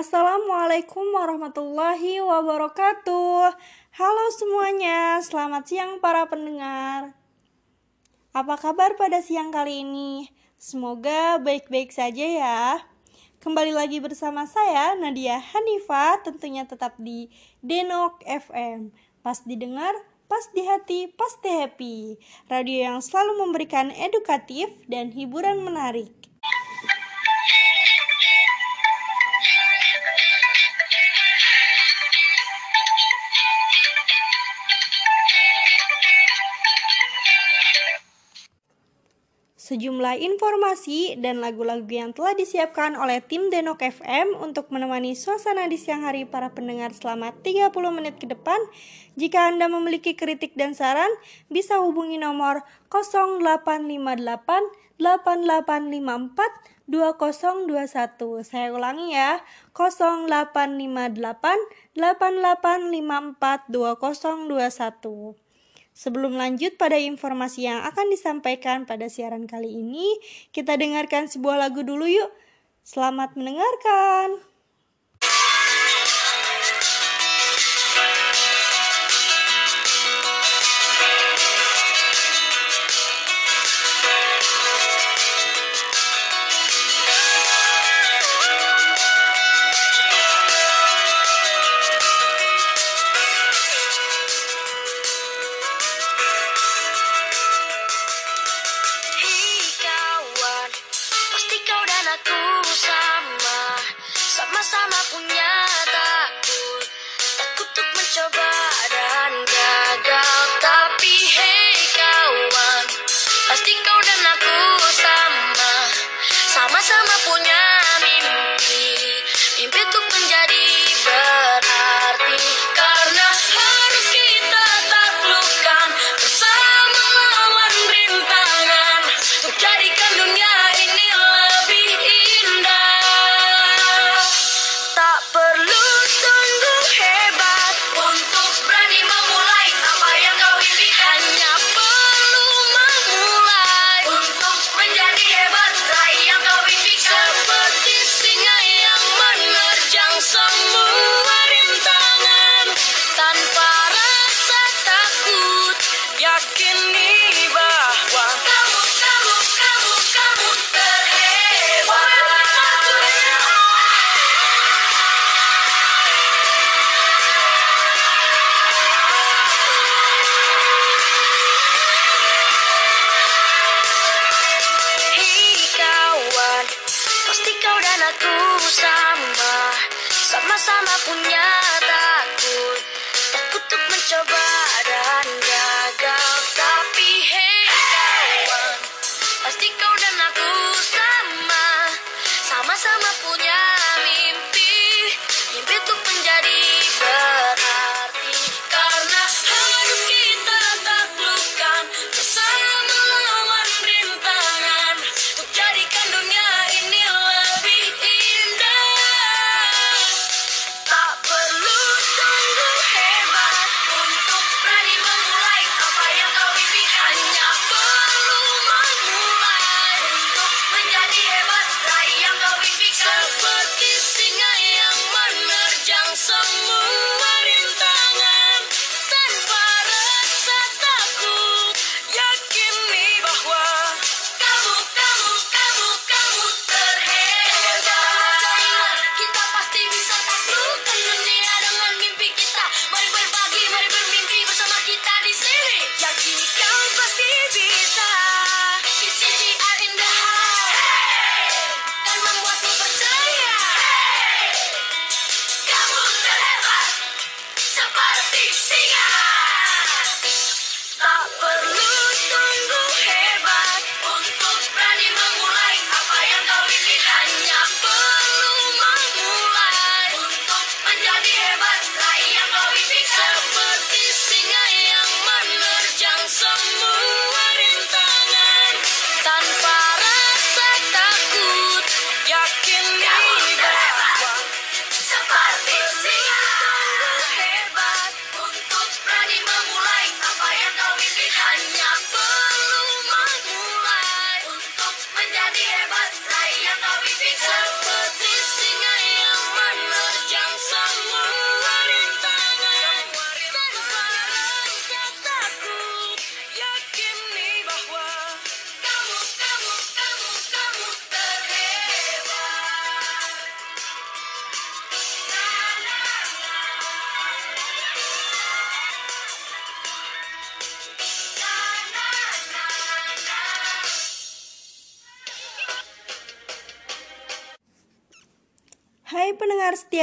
Assalamualaikum warahmatullahi wabarakatuh. Halo semuanya, selamat siang para pendengar. Apa kabar pada siang kali ini? Semoga baik-baik saja ya. Kembali lagi bersama saya Nadia Hanifa, tentunya tetap di Denok FM. Pas didengar, pas di hati, pasti happy. Radio yang selalu memberikan edukatif dan hiburan menarik. Sejumlah informasi dan lagu-lagu yang telah disiapkan oleh tim Denok FM untuk menemani suasana di siang hari para pendengar selama 30 menit ke depan. Jika Anda memiliki kritik dan saran, bisa hubungi nomor 0858 8854 2021. Saya ulangi ya, 0858 8854 2021. Sebelum lanjut pada informasi yang akan disampaikan pada siaran kali ini, kita dengarkan sebuah lagu dulu yuk. Selamat mendengarkan.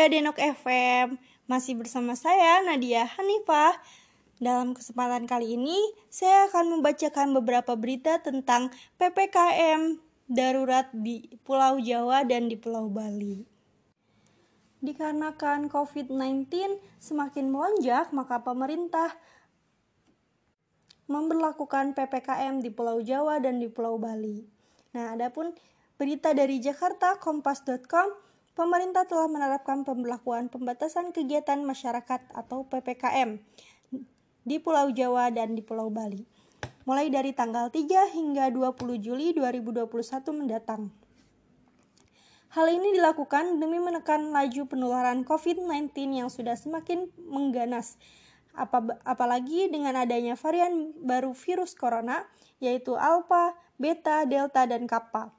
Denok FM, masih bersama saya Nadia Hanifah. Dalam kesempatan kali ini, saya akan membacakan beberapa berita tentang PPKM darurat di Pulau Jawa dan di Pulau Bali. Dikarenakan COVID-19 semakin melonjak, maka pemerintah memperlakukan PPKM di Pulau Jawa dan di Pulau Bali. Nah, adapun berita dari Jakarta kompas.com, pemerintah telah menerapkan pemberlakuan pembatasan kegiatan masyarakat atau PPKM di Pulau Jawa dan di Pulau Bali mulai dari tanggal 3 hingga 20 Juli 2021 mendatang. Hal ini dilakukan demi menekan laju penularan COVID-19 yang sudah semakin mengganas apa, apalagi dengan adanya varian baru virus corona, yaitu alpha, beta, delta, dan kappa,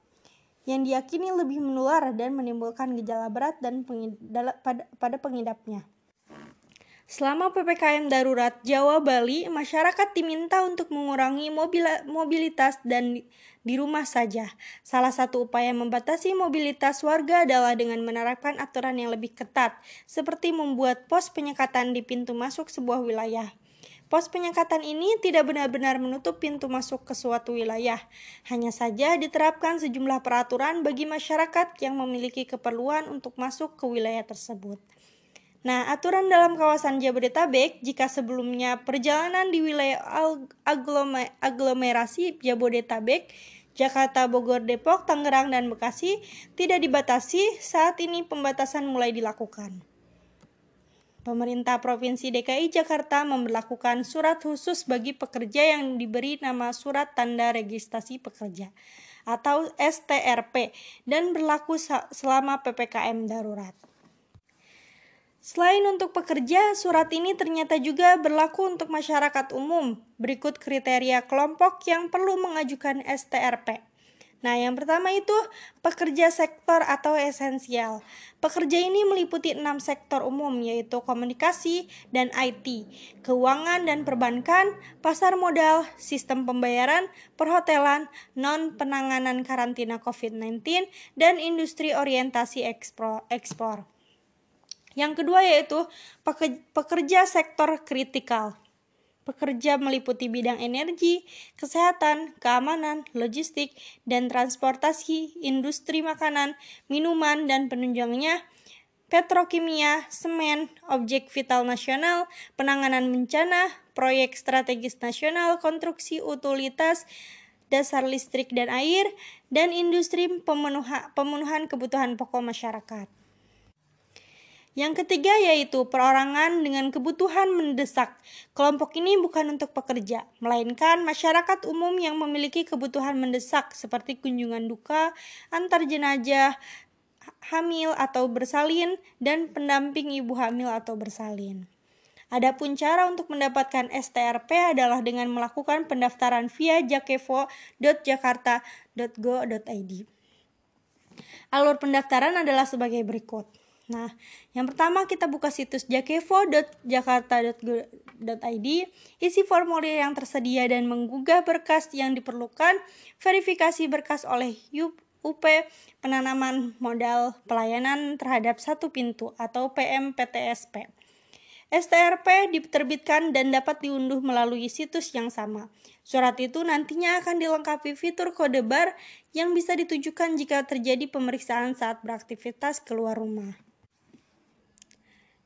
yang diyakini lebih menular dan menimbulkan gejala berat dan pada, pada pengidapnya. Selama PPKM darurat Jawa Bali, masyarakat diminta untuk mengurangi mobilitas dan di rumah saja. Salah satu upaya membatasi mobilitas warga adalah dengan menerapkan aturan yang lebih ketat, seperti membuat pos penyekatan di pintu masuk sebuah wilayah. Pos penyekatan ini tidak benar-benar menutup pintu masuk ke suatu wilayah. Hanya saja diterapkan sejumlah peraturan bagi masyarakat yang memiliki keperluan untuk masuk ke wilayah tersebut. Nah, aturan dalam kawasan Jabodetabek jika sebelumnya perjalanan di wilayah aglomerasi Jabodetabek, Jakarta, Bogor, Depok, Tangerang, dan Bekasi tidak dibatasi, saat ini pembatasan mulai dilakukan. Pemerintah Provinsi DKI Jakarta memperlakukan surat khusus bagi pekerja yang diberi nama Surat Tanda Registrasi Pekerja atau STRP dan berlaku selama PPKM darurat. Selain untuk pekerja, surat ini ternyata juga berlaku untuk masyarakat umum. Berikut kriteria kelompok yang perlu mengajukan STRP. Nah, yang pertama itu pekerja sektor atau esensial. Pekerja ini meliputi enam sektor umum yaitu komunikasi dan IT, keuangan dan perbankan, pasar modal, sistem pembayaran, perhotelan, non penanganan karantina COVID-19 dan industri orientasi ekspor. Yang kedua yaitu pekerja sektor kritikal. Pekerja meliputi bidang energi, kesehatan, keamanan, logistik, dan transportasi, industri makanan, minuman, dan penunjangnya, petrokimia, semen, objek vital nasional, penanganan bencana, proyek strategis nasional, konstruksi utilitas, dasar listrik dan air, dan industri pemenuhan kebutuhan pokok masyarakat. Yang ketiga yaitu perorangan dengan kebutuhan mendesak. Kelompok ini bukan untuk pekerja, melainkan masyarakat umum yang memiliki kebutuhan mendesak seperti kunjungan duka, antar jenazah, hamil atau bersalin, dan pendamping ibu hamil atau bersalin. Adapun cara untuk mendapatkan STRP adalah dengan melakukan pendaftaran via jakevo.jakarta.go.id. Alur pendaftaran adalah sebagai berikut. Nah, yang pertama kita buka situs jakevo.jakarta.go.id, isi formulir yang tersedia dan menggugah berkas yang diperlukan, verifikasi berkas oleh UP penanaman modal pelayanan terhadap satu pintu atau PMPTSP. STRP diterbitkan dan dapat diunduh melalui situs yang sama. Surat itu nantinya akan dilengkapi fitur kode bar yang bisa ditujukan jika terjadi pemeriksaan saat beraktivitas keluar rumah.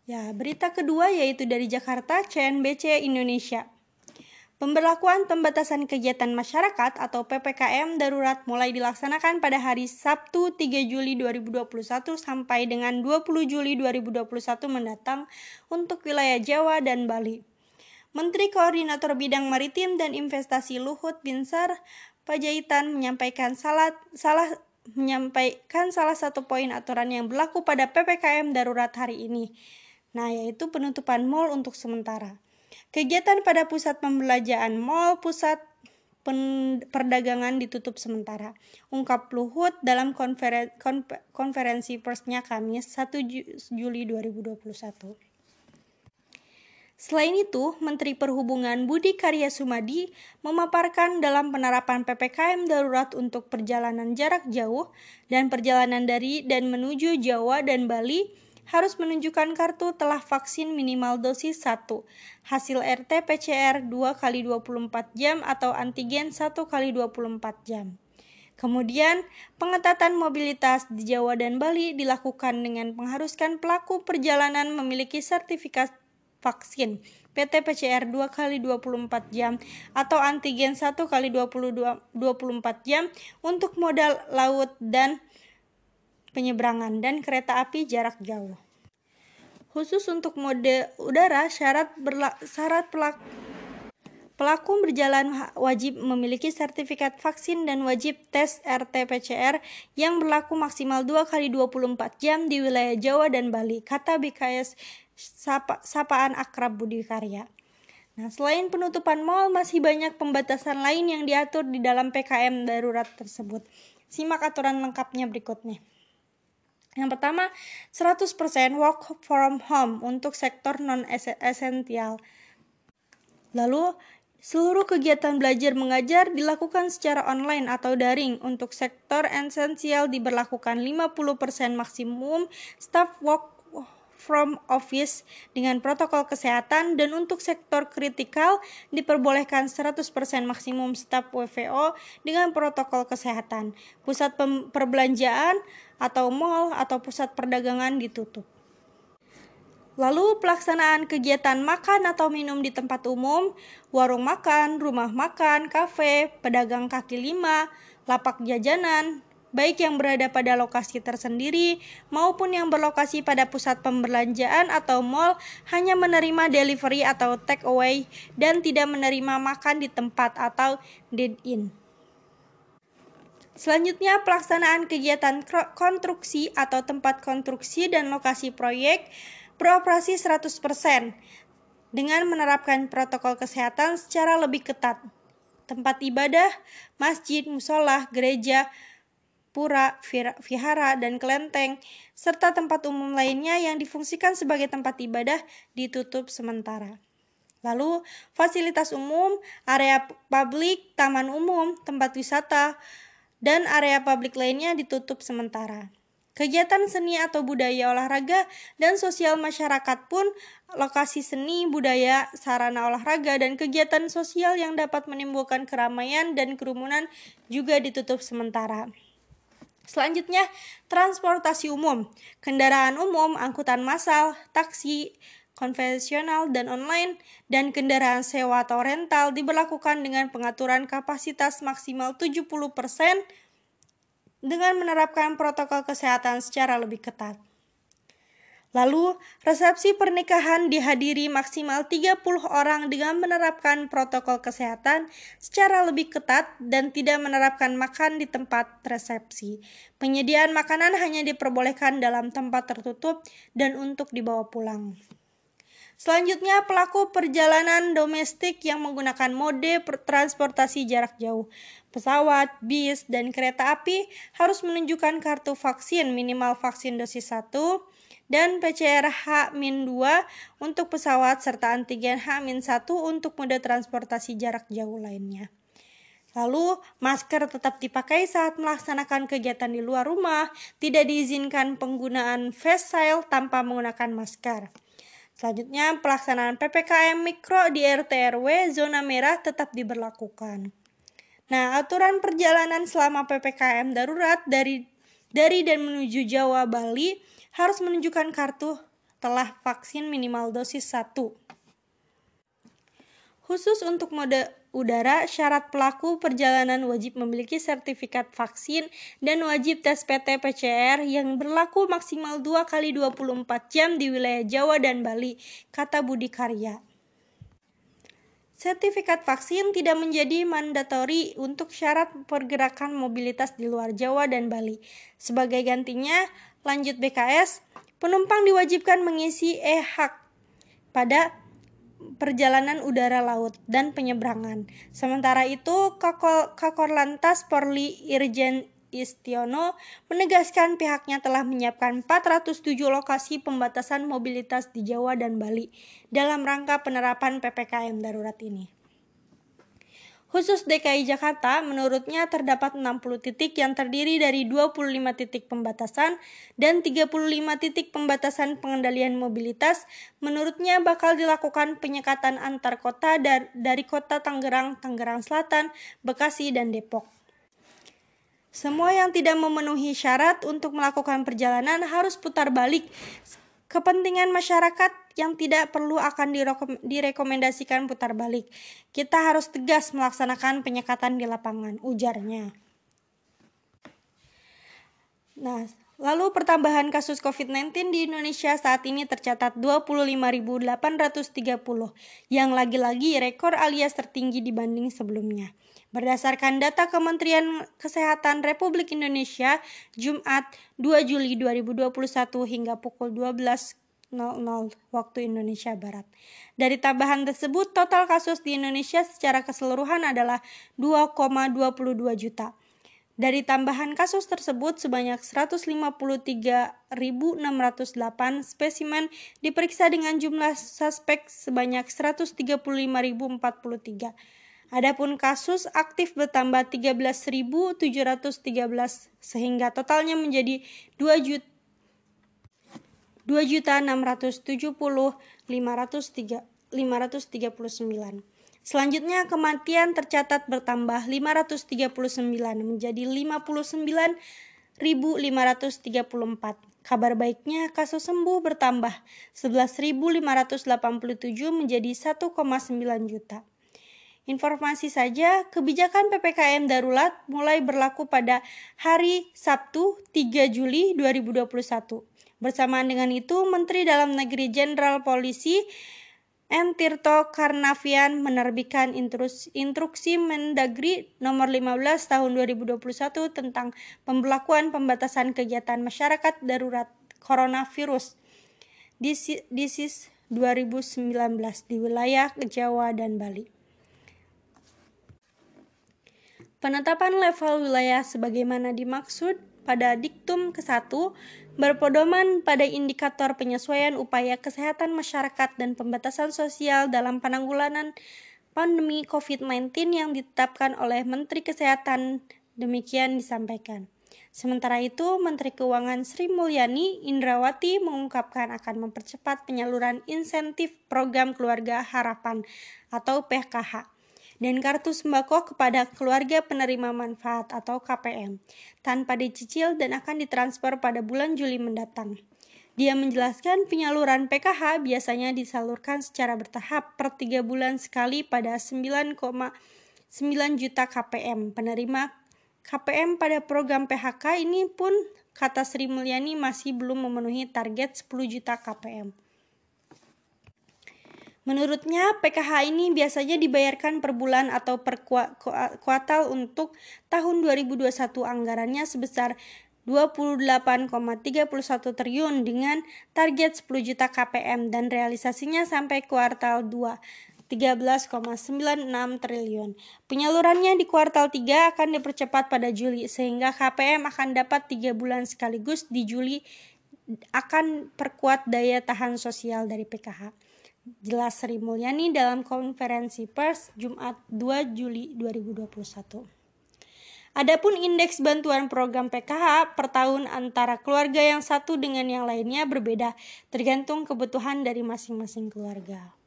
Ya, berita kedua yaitu dari Jakarta, CNBC Indonesia. Pemberlakuan pembatasan kegiatan masyarakat atau PPKM darurat mulai dilaksanakan pada hari Sabtu 3 Juli 2021 sampai dengan 20 Juli 2021 mendatang untuk wilayah Jawa dan Bali. Menteri Koordinator Bidang Maritim dan Investasi Luhut Binsar Pajaitan menyampaikan salah, salah menyampaikan salah satu poin aturan yang berlaku pada PPKM darurat hari ini Nah, yaitu penutupan mal untuk sementara. Kegiatan pada pusat pembelajaran mal, pusat perdagangan ditutup sementara. Ungkap Luhut dalam konferen konferensi persnya Kamis 1 Juli 2021. Selain itu, Menteri Perhubungan Budi Karya Sumadi memaparkan dalam penerapan PPKM darurat untuk perjalanan jarak jauh dan perjalanan dari dan menuju Jawa dan Bali harus menunjukkan kartu telah vaksin minimal dosis 1, hasil RT-PCR 2 kali 24 jam atau antigen 1 kali 24 jam. Kemudian, pengetatan mobilitas di Jawa dan Bali dilakukan dengan mengharuskan pelaku perjalanan memiliki sertifikat vaksin PT PCR 2 kali 24 jam atau antigen 1 kali 22, 24 jam untuk modal laut dan penyeberangan dan kereta api jarak jauh. Khusus untuk mode udara, syarat, berla, syarat pelaku Pelaku berjalan wajib memiliki sertifikat vaksin dan wajib tes RT-PCR yang berlaku maksimal 2 kali 24 jam di wilayah Jawa dan Bali, kata BKS sapa, sapaan akrab Budi Karya. Nah, selain penutupan mal, masih banyak pembatasan lain yang diatur di dalam PKM darurat tersebut. Simak aturan lengkapnya berikutnya. Yang pertama, 100% work from home untuk sektor non-esensial. Lalu, seluruh kegiatan belajar mengajar dilakukan secara online atau daring. Untuk sektor esensial diberlakukan 50% maksimum staff work from office dengan protokol kesehatan dan untuk sektor kritikal diperbolehkan 100% maksimum staf WFO dengan protokol kesehatan. Pusat perbelanjaan atau mall atau pusat perdagangan ditutup. Lalu pelaksanaan kegiatan makan atau minum di tempat umum, warung makan, rumah makan, kafe, pedagang kaki lima, lapak jajanan, baik yang berada pada lokasi tersendiri maupun yang berlokasi pada pusat pembelanjaan atau mall hanya menerima delivery atau take away dan tidak menerima makan di tempat atau dine-in. Selanjutnya, pelaksanaan kegiatan konstruksi atau tempat konstruksi dan lokasi proyek beroperasi 100% dengan menerapkan protokol kesehatan secara lebih ketat. Tempat ibadah, masjid, musola, gereja, pura, vihara, dan kelenteng, serta tempat umum lainnya yang difungsikan sebagai tempat ibadah ditutup sementara. Lalu, fasilitas umum, area publik, taman umum, tempat wisata, dan area publik lainnya ditutup sementara. Kegiatan seni atau budaya olahraga dan sosial masyarakat pun lokasi seni, budaya, sarana olahraga, dan kegiatan sosial yang dapat menimbulkan keramaian dan kerumunan juga ditutup sementara. Selanjutnya, transportasi umum. Kendaraan umum, angkutan massal, taksi, konvensional dan online, dan kendaraan sewa atau rental diberlakukan dengan pengaturan kapasitas maksimal 70% dengan menerapkan protokol kesehatan secara lebih ketat. Lalu, resepsi pernikahan dihadiri maksimal 30 orang dengan menerapkan protokol kesehatan secara lebih ketat dan tidak menerapkan makan di tempat resepsi. Penyediaan makanan hanya diperbolehkan dalam tempat tertutup dan untuk dibawa pulang. Selanjutnya, pelaku perjalanan domestik yang menggunakan mode transportasi jarak jauh, pesawat, bis, dan kereta api harus menunjukkan kartu vaksin minimal vaksin dosis 1 dan PCR H-2 untuk pesawat serta antigen H-1 untuk mode transportasi jarak jauh lainnya. Lalu, masker tetap dipakai saat melaksanakan kegiatan di luar rumah, tidak diizinkan penggunaan face shield tanpa menggunakan masker. Selanjutnya, pelaksanaan PPKM Mikro di RT RW zona merah tetap diberlakukan. Nah, aturan perjalanan selama PPKM darurat dari dari dan menuju Jawa Bali harus menunjukkan kartu telah vaksin minimal dosis 1. Khusus untuk mode udara, syarat pelaku perjalanan wajib memiliki sertifikat vaksin dan wajib tes PT-PCR yang berlaku maksimal 2 kali 24 jam di wilayah Jawa dan Bali, kata Budi Karya. Sertifikat vaksin tidak menjadi mandatori untuk syarat pergerakan mobilitas di luar Jawa dan Bali. Sebagai gantinya, lanjut BKS, penumpang diwajibkan mengisi e-hak pada perjalanan udara laut dan penyeberangan. Sementara itu, Kakor, Kakor Lantas Polri Irjen Istiono menegaskan pihaknya telah menyiapkan 407 lokasi pembatasan mobilitas di Jawa dan Bali dalam rangka penerapan PPKM darurat ini. Khusus DKI Jakarta, menurutnya terdapat 60 titik yang terdiri dari 25 titik pembatasan dan 35 titik pembatasan pengendalian mobilitas. Menurutnya bakal dilakukan penyekatan antar kota dari kota Tangerang, Tangerang Selatan, Bekasi, dan Depok. Semua yang tidak memenuhi syarat untuk melakukan perjalanan harus putar balik kepentingan masyarakat yang tidak perlu akan direkomendasikan putar balik. Kita harus tegas melaksanakan penyekatan di lapangan, ujarnya. Nah, lalu pertambahan kasus COVID-19 di Indonesia saat ini tercatat 25.830, yang lagi-lagi rekor alias tertinggi dibanding sebelumnya. Berdasarkan data Kementerian Kesehatan Republik Indonesia, Jumat 2 Juli 2021 hingga pukul 12.00 waktu Indonesia Barat. Dari tambahan tersebut, total kasus di Indonesia secara keseluruhan adalah 2,22 juta. Dari tambahan kasus tersebut, sebanyak 153.608 spesimen diperiksa dengan jumlah suspek sebanyak 135.043. Adapun kasus aktif bertambah 13.713 sehingga totalnya menjadi 2 juta 2.670.539. Selanjutnya kematian tercatat bertambah 539 menjadi 59.534. Kabar baiknya kasus sembuh bertambah 11.587 menjadi 1,9 juta. Informasi saja, kebijakan PPKM darurat mulai berlaku pada hari Sabtu 3 Juli 2021. Bersamaan dengan itu, Menteri Dalam Negeri Jenderal Polisi N. Tirto Karnavian menerbitkan instruksi Mendagri nomor 15 tahun 2021 tentang pembelakuan pembatasan kegiatan masyarakat darurat coronavirus disease 2019 di wilayah Jawa dan Bali. Penetapan level wilayah sebagaimana dimaksud pada diktum ke-1 berpedoman pada indikator penyesuaian upaya kesehatan masyarakat dan pembatasan sosial dalam penanggulangan pandemi COVID-19 yang ditetapkan oleh Menteri Kesehatan. Demikian disampaikan. Sementara itu, Menteri Keuangan Sri Mulyani Indrawati mengungkapkan akan mempercepat penyaluran insentif program Keluarga Harapan atau PKH dan kartu sembako kepada keluarga penerima manfaat atau KPM tanpa dicicil dan akan ditransfer pada bulan Juli mendatang. Dia menjelaskan penyaluran PKH biasanya disalurkan secara bertahap per tiga bulan sekali pada 9,9 juta KPM. Penerima KPM pada program PHK ini pun kata Sri Mulyani masih belum memenuhi target 10 juta KPM. Menurutnya, PKH ini biasanya dibayarkan per bulan atau per kuartal untuk tahun 2021 anggarannya sebesar 28,31 triliun dengan target 10 juta KPM dan realisasinya sampai kuartal 2 13,96 triliun. Penyalurannya di kuartal 3 akan dipercepat pada Juli sehingga KPM akan dapat 3 bulan sekaligus di Juli akan perkuat daya tahan sosial dari PKH. Jelas Sri Mulyani dalam konferensi pers Jumat 2 Juli 2021. Adapun indeks bantuan program PKH per tahun antara keluarga yang satu dengan yang lainnya berbeda, tergantung kebutuhan dari masing-masing keluarga.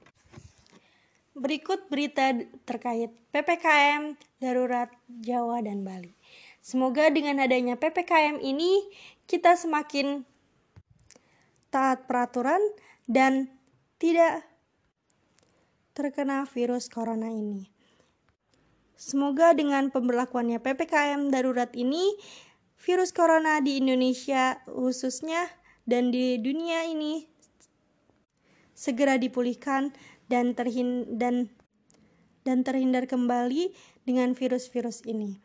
Berikut berita terkait PPKM darurat Jawa dan Bali. Semoga dengan adanya PPKM ini kita semakin taat peraturan dan tidak terkena virus corona ini. Semoga dengan pemberlakuannya PPKM darurat ini, virus corona di Indonesia khususnya dan di dunia ini segera dipulihkan dan terhin dan dan terhindar kembali dengan virus-virus ini.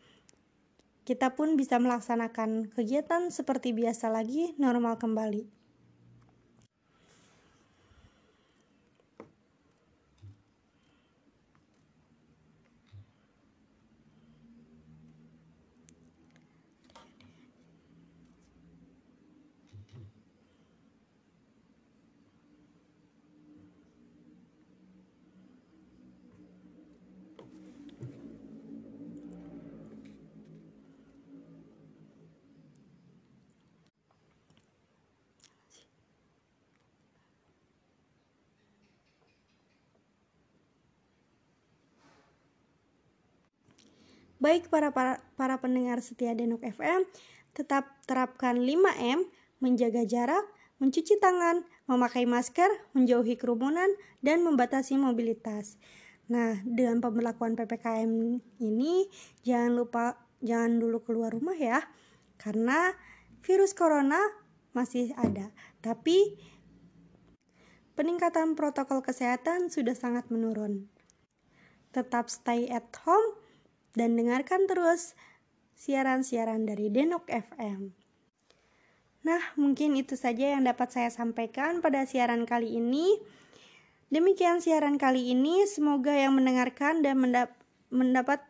Kita pun bisa melaksanakan kegiatan seperti biasa lagi, normal kembali. Baik para, para, para pendengar setia Denok FM, tetap terapkan 5M, menjaga jarak, mencuci tangan, memakai masker, menjauhi kerumunan, dan membatasi mobilitas. Nah, dengan pemberlakuan PPKM ini, jangan lupa jangan dulu keluar rumah ya, karena virus corona masih ada. Tapi peningkatan protokol kesehatan sudah sangat menurun. Tetap stay at home dan dengarkan terus siaran-siaran dari Denok FM. Nah, mungkin itu saja yang dapat saya sampaikan pada siaran kali ini. Demikian siaran kali ini, semoga yang mendengarkan dan mendap mendapat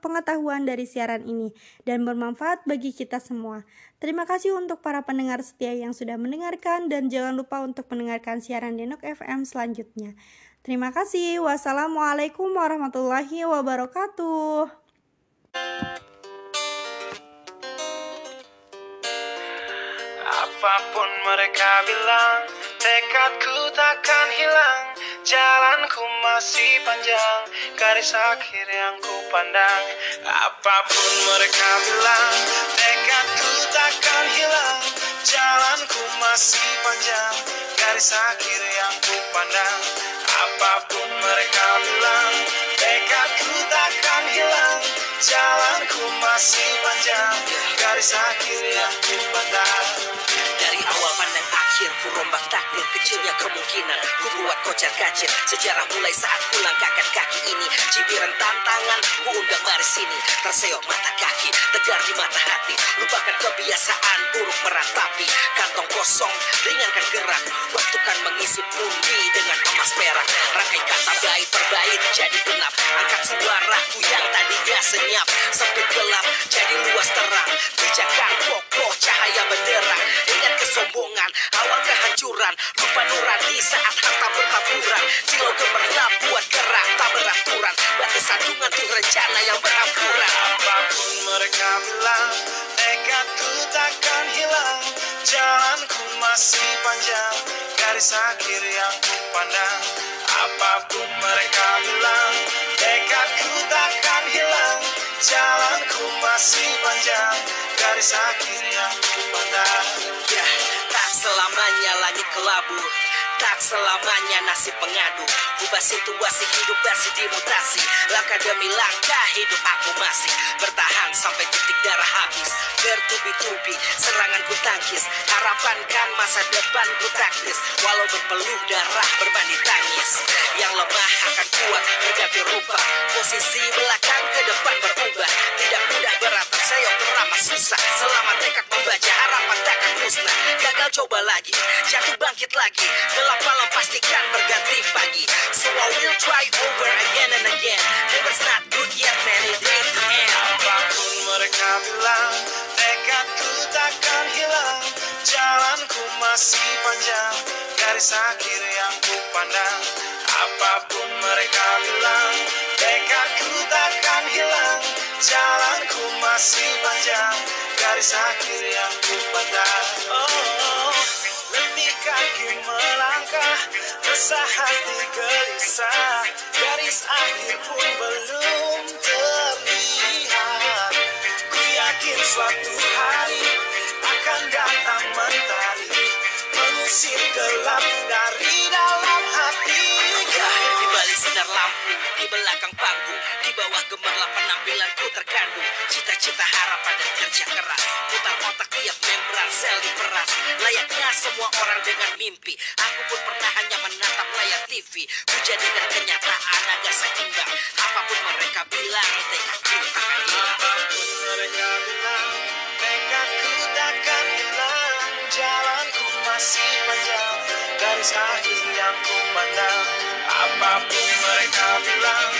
pengetahuan dari siaran ini dan bermanfaat bagi kita semua. Terima kasih untuk para pendengar setia yang sudah mendengarkan dan jangan lupa untuk mendengarkan siaran Denok FM selanjutnya. Terima kasih. Wassalamualaikum warahmatullahi wabarakatuh. Apa pun mereka bilang, tekadku takkan hilang. Jalanku masih panjang, garis akhir yang ku pandang. Apa pun mereka bilang, tekadku takkan hilang. Jalanku masih panjang, garis akhir yang ku pandang. Apa pun mereka bilang, tekadku takkan hilang. Jalanku masih panjang, garis akhir yang ku pandang. Dari pandang akhir Ku rombak takdir kecilnya kemungkinan. Ku buat kocar kacir Sejarah mulai saat ku langkahkan kaki ini. Cibiran tantangan Ku undang mari sini Terseok mata kaki Tegar di mata hati. Lupakan kebiasaan buruk meratapi. Kantong kosong Ringankan gerak. Waktu kan mengisi pundi Dengan emas perak. Rangkai kata baik berbait Jadi genap. Angkat suaraku yang tadinya senyap. Sempit gelap Jadi luas terang. Bijakan kokoh cahaya benderang. Ingat kesombongan. Awal kehancuran Lupa nurani saat harta bertaburan Silau gemerlap buat gerak tak beraturan. Batu sandungan tuh rencana yang berampuran Apa pun mereka bilang Tekadku takkan hilang. Jalanku masih panjang Garis akhir yang ku pandang. Apa pun mereka bilang Tekadku takkan hilang. Jalanku masih panjang. Garis akhir yang pandang Ya, tak selamanya langit kelabu Tak selamanya nasib pengadu Ubah situasi hidup masih dimutasi Langkah demi langkah hidup aku masih. Bertahan sampai titik darah habis. Bertubi-tubi serangan ku tangkis. Harapan kan masa depan ku taktis. Walau berpeluh darah berbandi tangis. Yang lemah akan kuat berganti rupa. Posisi belakang ke depan berubah. Tidak mudah beratap sayang teramat susah. Selama tekad membaca harapan takkan musnah Gagal coba lagi, jatuh bangkit lagi. Gelap malam pastikan berganti pagi. So I will try over again and again. It's not good yet man. It ain't the end. Apa pun mereka bilang Tekadku takkan hilang. Jalanku masih panjang. Garis akhir yang ku pandang. Apa pun mereka bilang Tekadku takkan hilang. Jalanku masih panjang Garis akhir yang ku pandang Oh, letih kaki melangkah Resah hati gelisah. Garis akhir pun belum terlihat. Ku yakin suatu hari akan datang mentari. Mengusir gelap dari dalam belakang panggung, di bawah gemerlap penampilanku terkandung. Cita-cita harapan dan kerja keras, putar otak tiap membran sel diperas. Layaknya semua orang dengan mimpi, aku pun pernah hanya menatap layar TV. Ku jadikan kenyataan agak seimbang. Apa pun mereka bilang, tekadku takkan hilang. Mereka bilang Tekadku takkan hilang Jalanku masih panjang Garis akhir yang ku pandang I'm but I got me love.